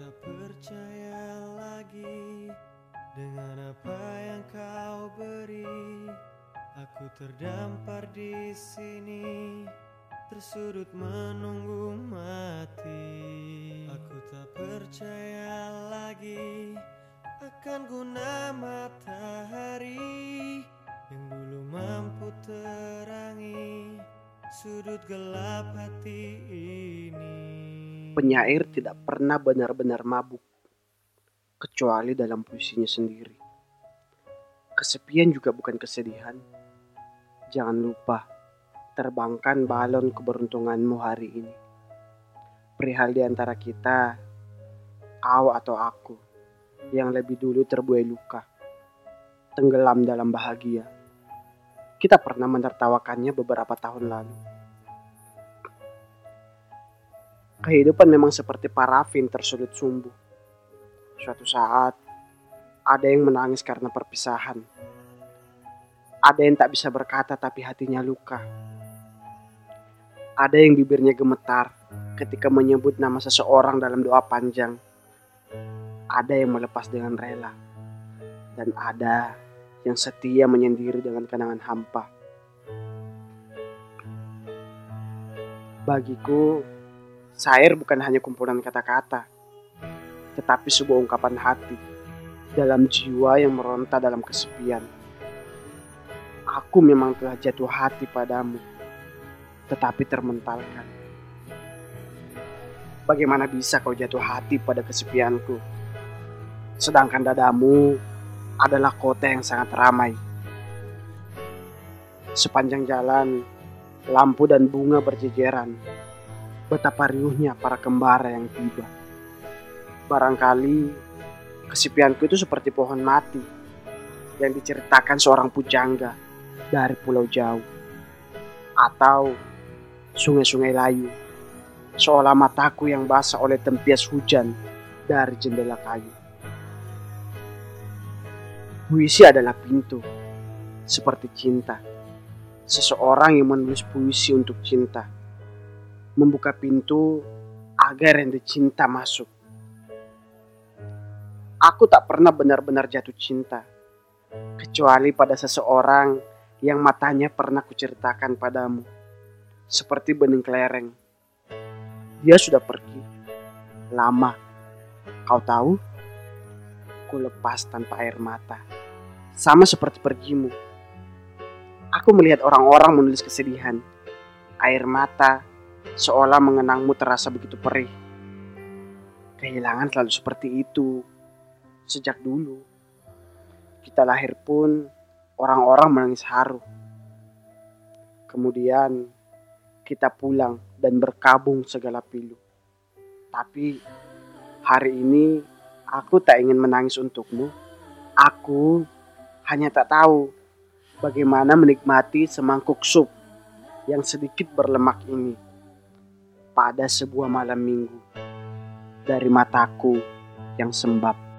Tak percaya lagi dengan apa yang kau beri. Aku terdampar di sini, tersudut menunggu mati. Aku tak percaya lagi akan guna matahari yang dulu mampu terangi sudut gelap hati ini. Penyair tidak pernah benar-benar mabuk, kecuali dalam puisinya sendiri. Kesepian juga bukan kesedihan. Jangan lupa, terbangkan balon keberuntunganmu hari ini. Perihal di antara kita, kau atau aku, yang lebih dulu terbuai luka, tenggelam dalam bahagia. Kita pernah menertawakannya beberapa tahun lalu. Kehidupan memang seperti parafin tersulut sumbu. Suatu saat, ada yang menangis karena perpisahan. Ada yang tak bisa berkata tapi hatinya luka. Ada yang bibirnya gemetar ketika menyebut nama seseorang dalam doa panjang. Ada yang melepas dengan rela. Dan ada yang setia menyendiri dengan kenangan hampa. Bagiku, Syair bukan hanya kumpulan kata-kata, tetapi sebuah ungkapan hati dalam jiwa yang meronta dalam kesepian. Aku memang telah jatuh hati padamu, tetapi termentalkan. Bagaimana bisa kau jatuh hati pada kesepianku? Sedangkan dadamu adalah kota yang sangat ramai. Sepanjang jalan, lampu dan bunga berjejeran betapa riuhnya para kembara yang tiba. Barangkali kesepianku itu seperti pohon mati yang diceritakan seorang pujangga dari pulau jauh. Atau sungai-sungai layu, seolah mataku yang basah oleh tempias hujan dari jendela kayu. Puisi adalah pintu, seperti cinta. Seseorang yang menulis puisi untuk cinta membuka pintu agar yang dicinta masuk. Aku tak pernah benar-benar jatuh cinta, kecuali pada seseorang yang matanya pernah kuceritakan padamu, seperti bening kelereng. Dia sudah pergi, lama. Kau tahu? Ku lepas tanpa air mata, sama seperti pergimu. Aku melihat orang-orang menulis kesedihan, air mata, seolah mengenangmu terasa begitu perih. Kehilangan selalu seperti itu sejak dulu. Kita lahir pun orang-orang menangis haru. Kemudian kita pulang dan berkabung segala pilu. Tapi hari ini aku tak ingin menangis untukmu. Aku hanya tak tahu bagaimana menikmati semangkuk sup yang sedikit berlemak ini pada sebuah malam minggu dari mataku yang sembab.